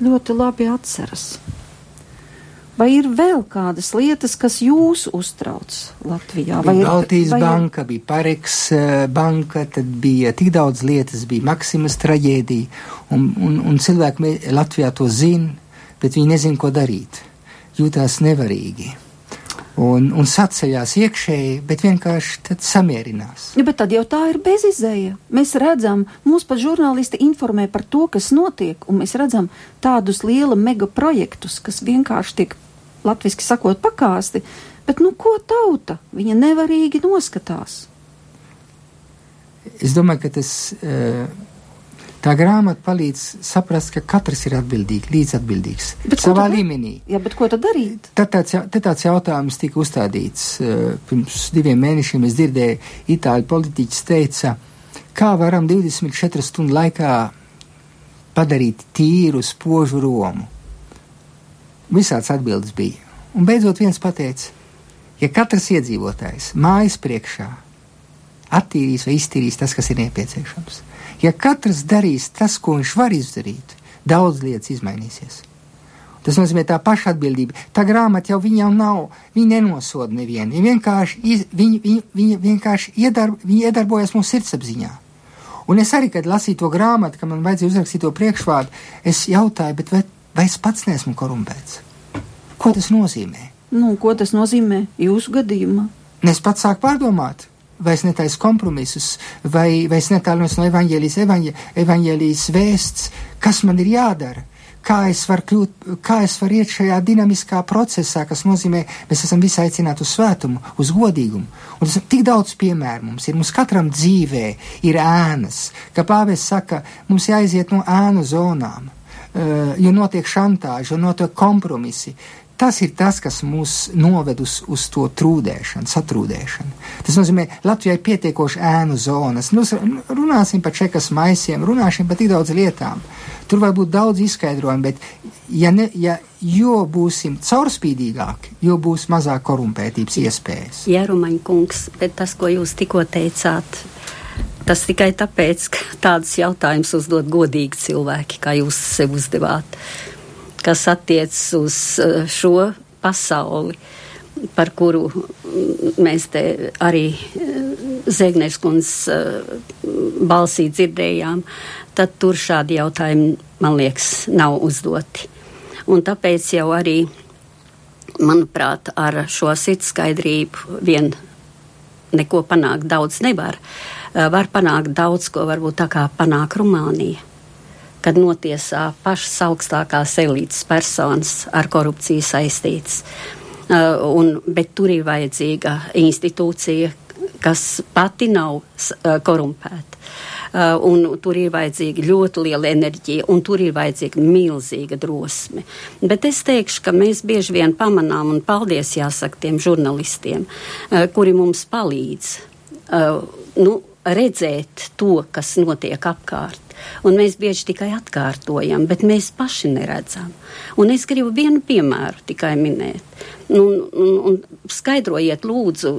ļoti labi atceras. Vai ir vēl kādas lietas, kas jūs uztrauc Latvijā?
Vai
bija
Baltijas
vai
banka, bija Pareks eh, banka, tad bija tik daudz lietas, bija Maksimas traģēdija, un, un, un cilvēki Latvijā to zina, bet viņi nezin, ko darīt. Jūtās nevarīgi. Un, un saceļās iekšēji, bet vienkārši tad samierinās.
Ja, bet tad jau tā ir bezizēja. Mēs redzam, mūs pat žurnālisti informē par to, kas notiek, un mēs redzam tādus liela mega projektus, kas vienkārši tiek, latviski sakot, pakāsti. Bet nu ko tauta? Viņa nevarīgi noskatās.
Es domāju, ka tas, eh, tā grāmata palīdz saprast, ka katrs ir atbildīgs, līdzatbildīgs
Bet
savā
tad-
līmenī.
Jā, bet ko tad darīt?
Tad tāds, te tāds jautājums tika uzstādīts uh, pirms diviem mēnešiem. Es dzirdēju, itāļu politiķis teica, kā varam 24 stundu laikā padarīt tīru spožu Romu. Visāds atbildes bija. Un beidzot viens pateica, ja katrs iedzīvotājs mājas priekšā attīrīs vai iztīrīs tas, kas ir nepieciešams, ja katrs darīs tas, ko viņš var izdarīt, daudz lietas izmainīsies. Tas nozīmē tā paša atbildība. Tā grāmata jau viņa jau nav, viņa nenosoda nevienu. Viņa vienkārši, iz, viņa, viņa, viņa vienkārši iedarb, viņa iedarbojas mūsu sirdsapziņā. Un es arī, kad lasīju to grāmatu, kad man vajadzēja uzrakstīt to priekšvārdu, es jautāju, vai, vai es pats neesmu korumpēts? Ko tas nozīmē?
Nu, ko tas nozīmē jūsu gadījumā?
Es pats sāku pārdomāt, vai es netaisu kompromisus, vai, vai es netālos no evaņģēlijas, evaņģē, evaņģēlijas vēsts, kas man ir jādara. Kā es kļūt, kā es varu iet šajā dinamiskā procesā, kas nozīmē, mēs esam visi aicināti uz svētumu, uz godīgumu. Un tas ir tik daudz piemēru mums ir. Mums katram dzīvē ir ēnas, ka pāvis saka, mums jāiziet no ēnu zonām, uh, jo notiek šantāža, jo notiek kompromisi. Tas ir tas, kas mūs noved uz, uz to trūdēšanu, satrūdēšanu. Tas nozīmē, Latvijai ir pietiekoši ēnu zonas. Nu, runāsim par čekas maisiem, runāsim par tik daudz lietām. Tur var būt daudz izskaidrojumu, bet ja ne, ja, jo būsim caurspīdīgāki, jo būs mazāk korumpētības iespējas.
Jērumaņa kungs, bet tas, ko jūs tikko teicāt, tas tikai tāpēc, ka <laughs> tādus jautājumus uzdod godīgi cilvēki, kā jūs sev uzdevāt, kas attiecas uz eh, šo pasauli, par kuru mēs te arī Zēgnēs kundzes balsī dzirdējām, tad tur šādi jautājumi, man liekas, nav uzdoti. Un tāpēc jau arī, manuprāt, ar šo sirdsskaidrību vien neko panākt daudz nevar. Eh, Var panākt daudz, ko varbūt tā kā panāk Rumānija, kad notiesā pašas augstākās elites personas ar korupciju saistītas. Uh, un, bet tur ir vajadzīga institūcija, kas pati nav uh, korumpēta. Uh, un tur ir vajadzīga ļoti liela enerģija, un tur ir vajadzīga milzīga drosme. Bet es teikšu, ka mēs bieži vien pamanām, un paldies jāsaka tiem žurnalistiem, uh, kuri mums palīdz. Uh, nu, redzēt to, kas notiek apkārt. Un mēs bieži tikai atkārtojam, bet mēs paši neredzam. Un es gribu vienu piemēru tikai minēt. Nu, un, un skaidrojiet, lūdzu,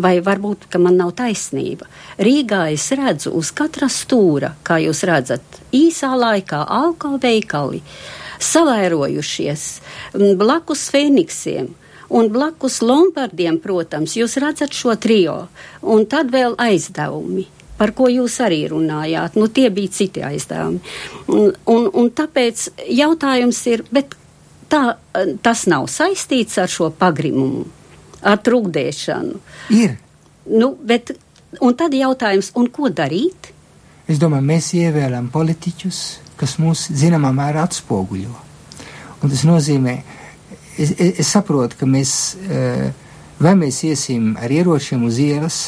vai varbūt, man nav taisnība. Rīgā es redzu uz katra stūra, kā jūs redzat, īsā laikā alkohola veikali savairojušies blakus Fēniksiem. Un blakus Lombardiem, protams, jūs redzat šo trio, un tad vēl aizdevumi par ko jūs arī runājāt. Nu, tie bija citi aizdevumi. Un, un, un tāpēc jautājums ir, bet tā, tas nav saistīts ar šo pagrimumu, ar trukdēšanu.
Ir.
Nu, bet, un tad jautājums, un ko darīt?
Es domāju, mēs ievēlam politiķus, kas mūs zināmā mērā atspoguļo. Un tas nozīmē, ka es, es, es saprotu, ka mēs, eh, vai mēs iesim ar ieročiem uz ielas,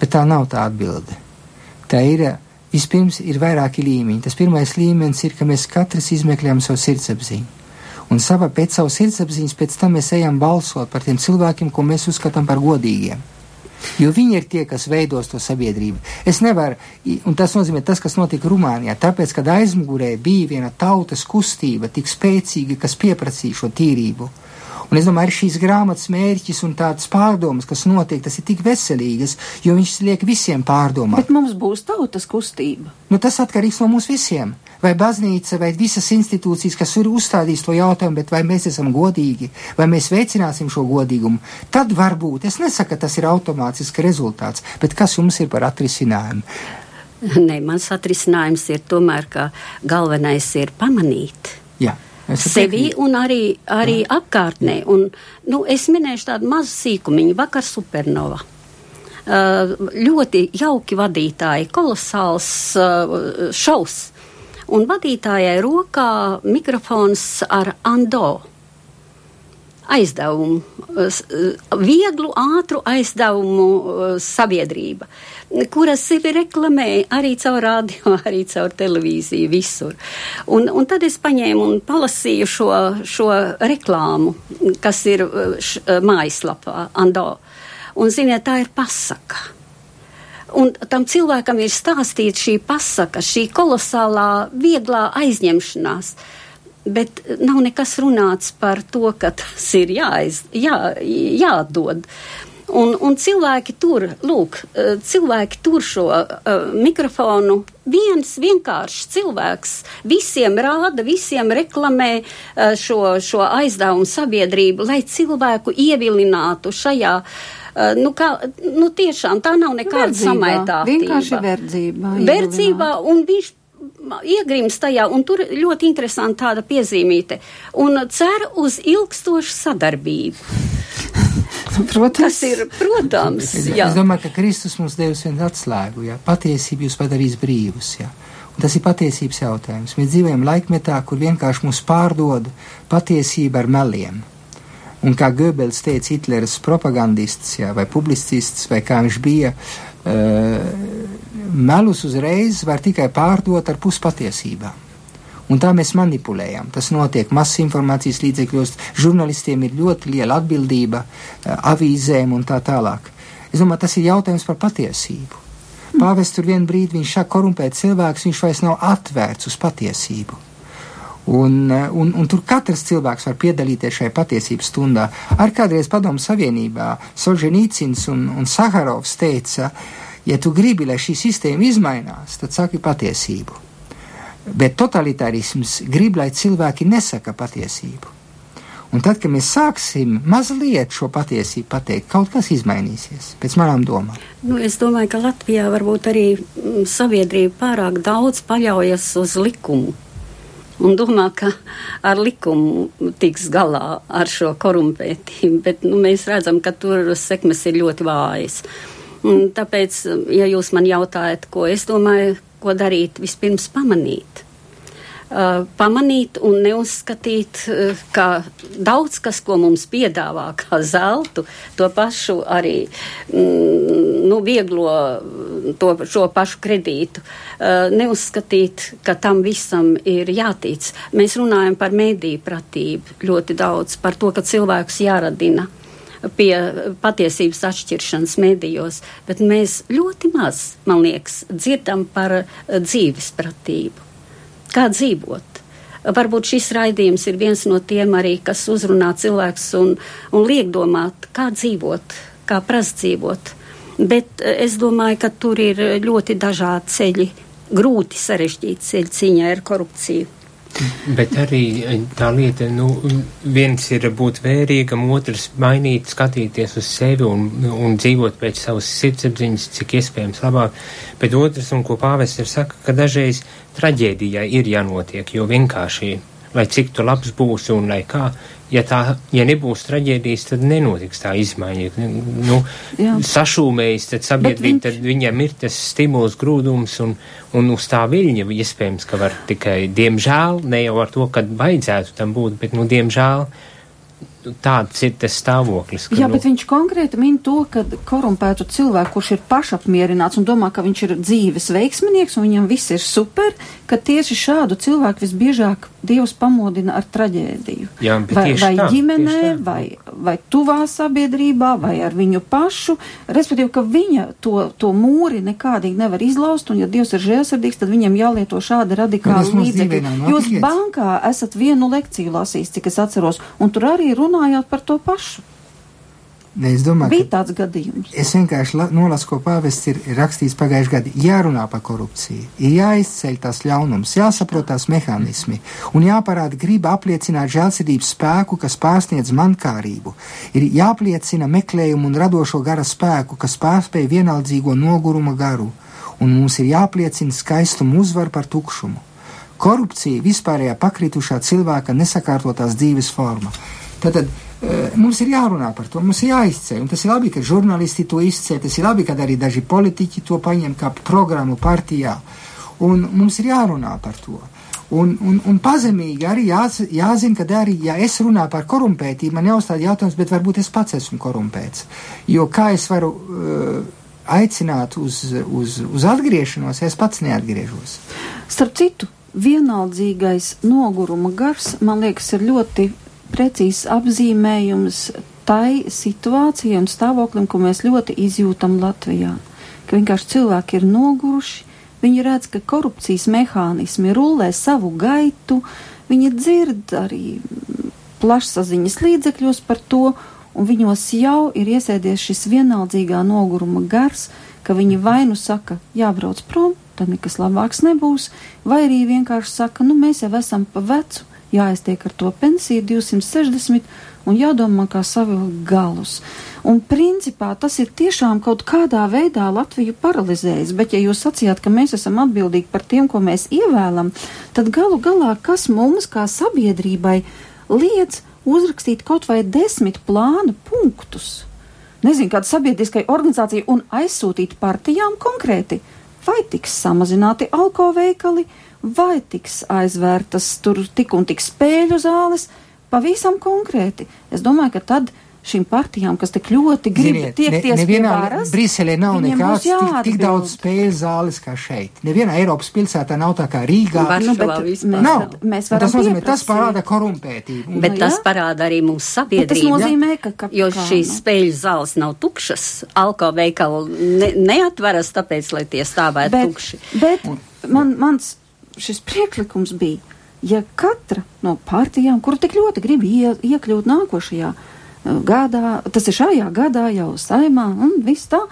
bet tā nav tā atbilde. Tā ir, vispirms ir vairāki līmeņi. Tas pirmais līmenis ir, ka mēs katrs izmeklējam savu sirdsapziņu. Un sava, pēc savas sirdsapziņas pēc tam mēs ejam balsot par tiem cilvēkiem, ko mēs uzskatām par godīgiem. Jo viņi ir tie, kas veidos to sabiedrību. Es nevaru, un tas nozīmē tas, kas notika Rumānijā, tāpēc, kad aizmugurē bija viena tautas kustība tik spēcīga, kas pieprasīja šo tīrību. Un es domāju, šīs grāmatas mērķis un tādas pārdomas, kas notiek, tas ir tik veselīgas, jo viņš liek visiem pārdomāt.
Bet mums būs tautas kustība.
Nu, tas atkarīgs no mums visiem vai baznīca, vai visas institūcijas, kas ir uzstādījis to jautājumu, bet vai mēs esam godīgi, vai mēs veicināsim šo godīgumu, tad varbūt, es nesaku, ka tas ir automātisks rezultāts, bet kas jums ir par atrisinājumu?
Nē, mans atrisinājums ir tomēr, ka galvenais ir pamanīt.
Jā.
Sevi un arī, arī apkārtnē. Un, nu, es minēšu tādu mazu sīkumiņu, vakar supernova. Uh, ļoti jauki vadītāji, kolosāls uh, šaus. Un vadītājai rokā mikrofons ar Ando aizdevumu, vieglu, ātru aizdevumu uh, sabiedrība, kura sevi reklamē arī caur radio, <laughs> arī caur televīziju, visur. Un, un tad es paņēmu un palasīju šo, šo reklāmu, kas ir uh, š, uh, mājaslapā Ando. Un, ziniet, tā ir pasaka Un tam cilvēkam ir stāstīta šī pasaka, šī kolosālā, vieglā aizņemšanās. Bet nav nekas runāts par to, ka tas ir jāiz, jā, jādod. Un, un cilvēki tur, lūk, eh, cilvēki tur šo uh, mikrofonu. Viens vienkāršs cilvēks visiem rāda, visiem reklamē uh, šo, šo aizdevumu sabiedrību, lai cilvēku ievilinātu šajā uh, nu, kā, nu, tiešām tā nav nekāda samaitātība.
Vienkārši verdzība.
Verdzībā, un viņš iegrims tajā, un tur ļoti interesanti tāda piezīmīte, un cer uz ilgstošu sadarbību. <laughs>
Protams.
Tas ir, protams, jā.
Es domāju, ka Kristus mums devis vienu atslēgu, jā. Patiesību jūs padarīs brīvus, jā. Un tas ir patiesības jautājums. Mēs dzīvojam laikmetā, kur vienkārši mūs pārdod patiesība ar meliem. Un kā Goebbels teica, Hitlers propagandists jā, vai publicists, vai kā viņš bija, uh, melus uzreiz var tikai pārdot ar puspatiesībām. Un tā mēs manipulējam. Tas notiek masas informācijas līdzekļos, žurnālistiem ir ļoti liela atbildība, uh, avīzēm un tā tālāk. Es domāju, tas ir jautājums par patiesību. Pāvests tur vienā brīdī viņš saka, korumpēt cilvēks, viņš vairs nav atvērts uz patiesību. Un, eh, un, un tur katrs cilvēks var piedalīties šajā patiesības stundā. Ar kādreiz padomu savienībā Solženīcins un, un Saharovs teica, ja tu gribi, lai šī sistēma izmainās, tad saki patiesību. Bet totalitārisms grib, lai cilvēki nesaka patiesību. Un tad, kad mēs sāksim mazliet šo patiesību pateikt, kaut kas izmainīsies, pēc manām domām.
Nu, es domāju, ka Latvijā varbūt arī mm, sabiedrība pārāk daudz paļaujas uz likumu un domā, ka ar likumu tiks galā ar šo korumpētību, bet nu, mēs redzam, ka tur sekmes ir ļoti vājas. Un tāpēc, ja jūs man jautājat, ko es domāju, ko darīt, vispirms pamanīt. Uh, pamanīt un neuzskatīt, uh, ka daudz kas, ko mums piedāvā kā zeltu, to pašu arī mm, nu, vieglo to, šo pašu kredītu. Uh, neuzskatīt, ka tam visam ir jātic. Mēs runājam par mediju pratību ļoti daudz, par to, ka cilvēkus jāradina pie patiesības atšķiršanas medijos, bet mēs ļoti maz, man liekas, dzirdam par dzīves pratību. Kā dzīvot? Varbūt šis raidījums ir viens no tiem arī, kas uzrunā cilvēks un, un liek domāt, kā dzīvot, kā prast dzīvot. Bet eh, es domāju, ka tur ir ļoti dažādi ceļi, grūti sarežģīti ceļi cīņā ar korupciju.
Bet arī eh, tā lieta, nu, viens ir būt vērīgam, otrs mainīt, skatīties uz sevi un, un dzīvot pēc savas sirdsapziņas, cik iespējams labāk. Bet otrs, un ko pāvests ir saka, ka dažreiz traģēdijai ir jānotiek, jo vienkārši, lai cik tu labs būsi un lai kā, ja tā, ja nebūs traģēdijas, tad nenotiks tā izmaiņa. Nu, Jā. sašūmējis, tad sabiedrība, viņš... tad viņam ir tas stimuls, grūdums un, un uz tā viļņa iespējams, ka var tikai, diemžēl, ne jau ar to, kad vajadzētu tam būt, bet, nu, diemžēl, tāds ir tas stāvoklis.
Jā, nu... bet viņš konkrēti min to, ka korumpētu cilvēku, kurš ir pašapmierināts un domā, ka viņš ir dzīves veiksminieks un viņam viss ir super, ka tieši šādu cilvēku visbiežāk Dievs pamodina ar traģēdiju.
Jā,
vai vai
tā,
ģimenē, vai, vai tuvā sabiedrībā, vai ar viņu pašu, respektīvi, ka viņa to, to mūri nekādīgi nevar izlaust, un ja Dievs ir žēlsirdīgs, tad viņam jālieto šādi radikāli līdzekļi. Jūs bankā esat vienu lekciju lasījis, cik es atceros, un tur arī runājāt par to pašu.
Ne, es domāju,
bija tāds gadījums.
Es vienkārši la, nolasu, ko pāvests ir rakstījis pagājušajā gadā. Jārunā par korupciju, ir jāizceļ tās ļaunums, jāsaprot tās mehānismi un jāparāda griba apliecināt žēlsirdības spēku, kas pārsniedz mankārību. Ir jāpliecina meklējumu un radošo gara spēku, kas pārspēj vienaldzīgo noguruma garu, un mums ir jāpliecina skaistumu uzvaru par tukšumu. Korupcija vispārējā pakritušā cilvēka nesakārtotās dzīves forma. Tātad, Eh, mums ir jārunā par to, mums ir jāizceļ. Tas ir labi, ka žurnālisti to izceļ, tas ir labi, ka arī daži politiķi to paņem kā programmu partijā. Un mums ir jārunā par to. Un, un, un pazemīgi arī jās, jāzina, ka arī, ja es runāju par korumpētību, man jāuzstāda jautājums, bet varbūt es pats esmu korumpēts. Jo kā es varu uh, aicināt uz, uz, uz atgriešanos, ja es pats neatgriežos?
Starp citu, vienaldzīgais noguruma gars, man liekas, ir ļoti precīzs apzīmējums tai situācijai un stāvoklim, ko mēs ļoti izjūtam Latvijā. Ka vienkārši cilvēki ir noguruši, viņi redz, ka korupcijas mehānismi rullē savu gaitu, viņi dzird arī plašsaziņas līdzekļos par to, un viņos jau ir iesēdies šis vienaldzīgā noguruma gars, ka viņi vai nu saka, jābrauc prom, tad nekas labāks nebūs, vai arī vienkārši saka, nu mēs jau esam pa vecu, jāiztiek ar to pensiju 260 un jādomā, kā savilkt galus. Un principā tas ir tiešām kaut kādā veidā Latviju paralizējis, bet ja jūs sacījāt, ka mēs esam atbildīgi par tiem, ko mēs ievēlam, tad galu galā kas mums kā sabiedrībai liedz uzrakstīt kaut vai desmit plānu punktus? Nezinu, kāda sabiedriskai organizācija un aizsūtīt partijām konkrēti, vai tiks samazināti alkoveikali, vai tiks aizvērtas tur tik un tik spēļu zāles, pavisam konkrēti. Es domāju, ka tad šīm partijām, kas tik ļoti grib Ziniet, tiekties ne, nevienā, pie varas.
Briselē nav nekāds tik, tik daudz spēļu zāles kā šeit. Nevienā Eiropas pilsētā nav tā kā Rīgā.
Nu, bet, mēs,
nav. Mēs tas nozīmē, tas parāda korumpētību.
Bet nu, tas parāda arī mūsu sabiedrību.
Tas nozīmē, ka, ka
jo šīs spēļu zāles nav tukšas, alko veikali ne, neatveras tāpēc, lai tie stāvētu bet, tukši.
Bet man, mans šis priekšlikums bija, ja katra no partijām, kuru tik ļoti grib ie, iekļūt nākošajā uh, gadā, tas ir šajā gadā jau saimā un viss tā,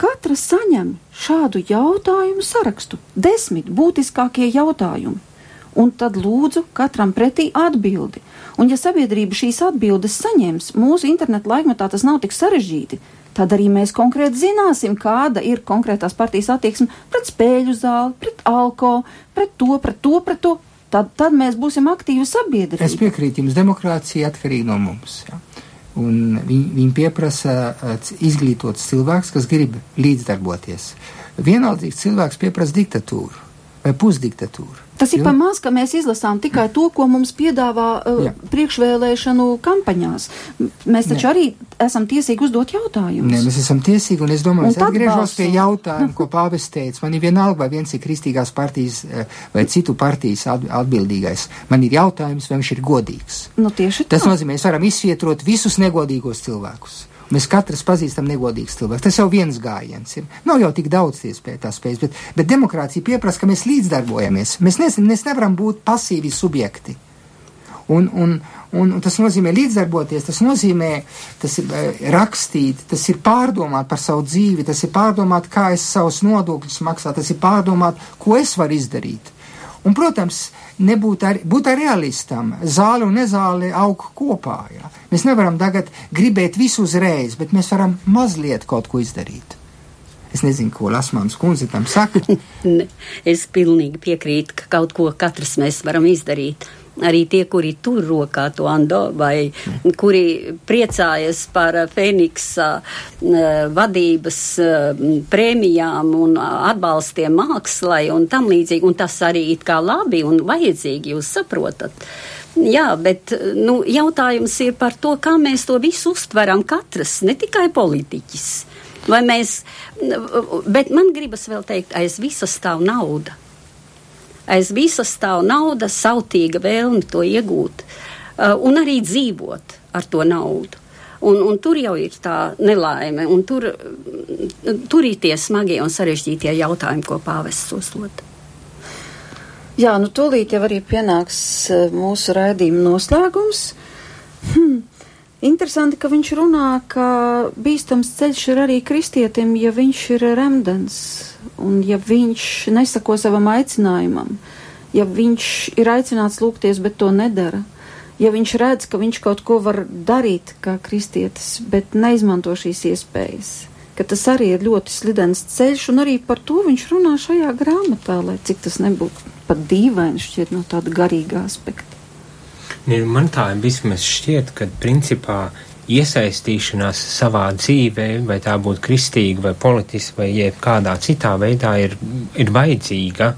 katra saņem šādu jautājumu sarakstu, desmit būtiskākie jautājumi. Un tad lūdzu katram pretī atbildi. Un, ja sabiedrība šīs atbildes saņems, mūsu internetu laikmetā tas nav tik sarežģīti tad arī mēs konkrēti zināsim, kāda ir konkrētās partijas attieksme pret spēļu zāli, pret alko, pret to, pret to, pret to. Tad, tad mēs būsim aktīvi sabiedrība.
Es piekrītu jums, demokrātija atkarīga no mums. Ja? Un viņi, viņi pieprasa uh, izglītots cilvēks, kas grib līdzdarboties. Vienaldzīgs cilvēks pieprasa diktatūru vai pusdiktatūru.
Tas ir pa maz, ka mēs izlasām tikai to, ko mums piedāvā uh,
Jā.
priekšvēlēšanu kampaņās. Mēs taču
Nē.
arī esam tiesīgi uzdot jautājumus.
Nē, mēs esam tiesīgi, un es domāju,
Un
es atgriežos pie jautājuma, ko pāvis teica. Man ir vienalga, vai viens ir kristīgās partijas eh, vai citu partijas at- atbildīgais. Man ir jautājums, vai viņš ir godīgs.
Nu, tieši
Tas
tā.
nozīmē, mēs varam izsvietrot visus negodīgos cilvēkus. Mēs katrs pazīstam negodīgus cilvēkus. Tas jau viens gājiens ir. Nav jau tik daudz iespēju tā spējas, bet, bet demokrātija pieprasa, ka mēs līdzdarbojamies. Mēs, nes, mēs nevaram būt pasīvi subjekti. Un, un, un, un tas nozīmē līdzdarboties, tas nozīmē tas ir, eh, rakstīt, tas ir pārdomāt par savu dzīvi, tas ir pārdomāt, kā es savus nodokļus maksātu, tas ir pārdomāt, ko es varu izdarīt. Un, protams, nebūt ar, būt ar realistam. Zāle un nezāle aug kopā. Jā. Mēs nevaram tagad gribēt visu uzreiz, bet mēs varam mazliet kaut ko izdarīt. Es nezinu, ko Lasmāns kundze tam saka. <laughs>
Es pilnīgi piekrītu, ka kaut ko katrs mēs varam izdarīt. Arī tie, kuri tur rokā to ando, vai kuri priecājas par Fēniksa eh, vadības prēmijām un atbalstiem mākslai un tam līdzīgi, un tas arī it kā labi un vajadzīgi, jūs saprotat. Jā, bet nu, jautājums ir par to, kā mēs to visu uztveram katrs, ne tikai politiķis. Vai mēs, bet man gribas vēl teikt, aiz visa stāv nauda. Aiz visa stāv nauda, sautīga vēlme to iegūt uh, un arī dzīvot ar to naudu. Un, un tur jau ir tā nelaime, un tur, tur ir tie smagie un sarežģītie jautājumi, ko pāvests uzdod.
Jā, nu tūlīt jau arī pienāks eh, mūsu raidījuma noslēgums. Hm. Interesanti, ka viņš runā, ka bīstams ceļš ir arī kristietim, ja viņš ir remdens un ja viņš nesako savam aicinājumam, ja viņš ir aicināts lūgties, bet to nedara, ja viņš redz, ka viņš kaut ko var darīt kā kristietis, bet neizmanto šīs iespējas, ka tas arī ir ļoti slidens ceļš, un arī par to viņš runā šajā grāmatā, lai cik tas nebūtu pat dīvaini šķiet no tāda garīga aspekta.
Man tā vismaz šķiet, ka principā iesaistīšanās savā dzīvē, vai tā būtu kristīga, vai politiska, vai jebkādā citā veidā, ir, ir vajadzīga,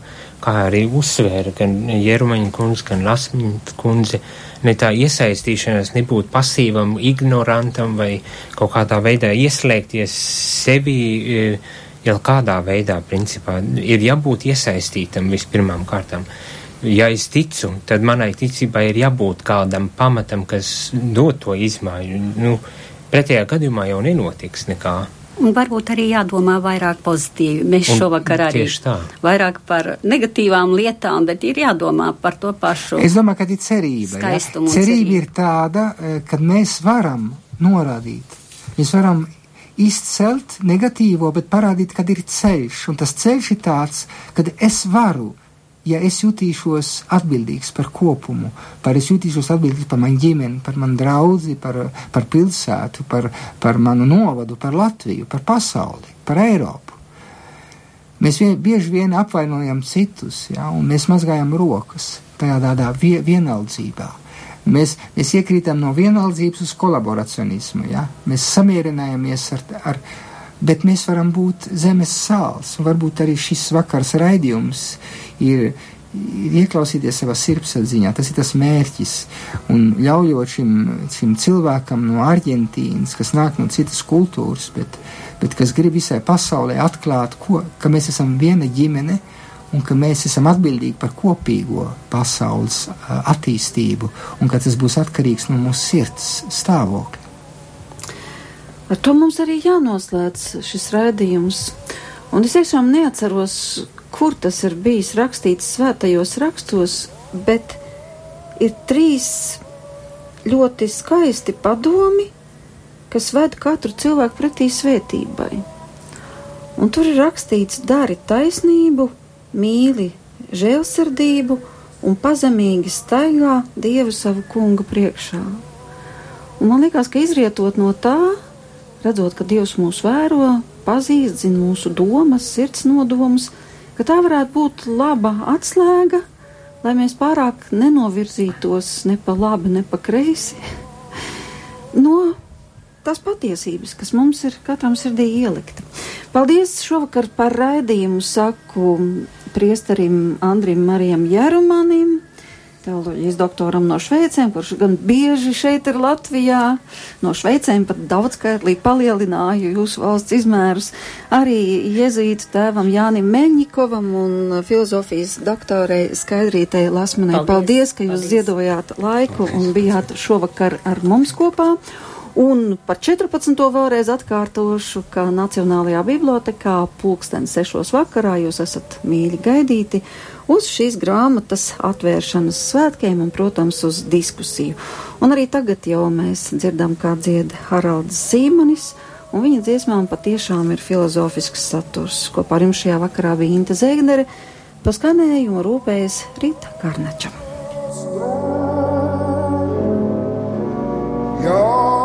kā arī uzsvēra gan Jerumaņa kundze, gan Lasmiņa kundze. Ne tā iesaistīšanās nebūt pasīvam, ignorantam vai kaut kādā veidā ieslēgties sevi, eh, jau kādā veidā, principā, ir jābūt iesaistītam vispirmām kārtām ja es ticu, tad manai ticībai ir jābūt kādam pamatam, kas dod to izmaiņu. Nu, pretējā gadījumā jau nenotiks nekā.
Un varbūt arī jādomā vairāk pozitīvi. Mēs
Un
šovakar arī vairāk par negatīvām lietām, bet ir jādomā par to pašu.
Es domāju, ka ir cerība. Ja? Cerība
cerību.
ir tāda, eh, ka mēs varam norādīt, mēs varam izcelt negatīvo, bet parādīt, kad ir ceļš. Un tas ceļš ir tāds, ka es varu, ja es jutīšos atbildīgs par kopumu, par es jutīšos atbildīgs par manu ģimeni, par manu draugu, par, par pilsētu, par, par manu novadu, par Latviju, par pasauli, par Eiropu. Mēs vien, bieži vien apvainojam citus, ja, un mēs mazgājam rokas tajā tādā vie, vienaldzībā. Mēs, mēs iekrītam no vienaldzības uz kolaboracionismu, ja. mēs samierinājamies ar, ar, bet mēs varam būt zemes sāls, un varbūt arī šis vakars raidījums ir, ir ieklausīties savā sirdsapziņā, tas ir tas mērķis, un ļaujot šim, šim cilvēkam no Argentīnas, kas nāk no citas kultūras, bet, bet kas grib visai pasaulē atklāt, ko, ka mēs esam viena ģimene, un ka mēs esam atbildīgi par kopīgo pasaules attīstību, un ka tas būs atkarīgs no mūsu sirds stāvokļa.
Ar to mums arī jānoslēdz šis raidījums. Un es tiešām neatceros, kur tas ir bijis rakstīts svētajos rakstos, bet ir trīs ļoti skaisti padomi, kas ved katru cilvēku pretī svētībai. Un tur ir rakstīts: dari taisnību, mīli žēlsirdību un pazemīgi staigā Dievu savu kungu priekšā. Un man liekas, ka izrietot no tā, redzot, ka Dievs mūs vēro, pazīst, zina mūsu domas, sirds nodomus, ka tā varētu būt laba atslēga, lai mēs pārāk nenovirzītos ne pa labi, ne pa kreisi no tās patiesības, kas mums ir katram sirdī ielikta. Paldies šovakar par raidījumu, saku priesterim Andrim Marijam Jerumanim, teoloģijas doktoram no Šveicēm, kurš gan bieži šeit ir Latvijā, no Šveicēm pat daudzskaitlīgi palielināju jūsu valsts izmērus, arī jezītu tēvam Jānim Meņikovam un filozofijas doktorei Skaidrītei Lasmanai. Paldies, Paldies ka jūs Paldies. ziedojāt laiku un bijāt šovakar ar mums kopā. Un par 14. vēlreiz atkārtošu, ka Nacionālajā bibliotekā pulksten sešos vakarā jūs esat mīļi gaidīti uz šīs grāmatas atvēršanas svētkiem un, protams, uz diskusiju. Un arī tagad jau mēs dzirdam, kā dzied Haralds Zīmanis, un viņa dziesmām patiešām ir filozofisks saturs. Kopā ar jums šajā vakarā bija Inte Zēgnere, paskanējumu rūpējas Rīta Karnača. Your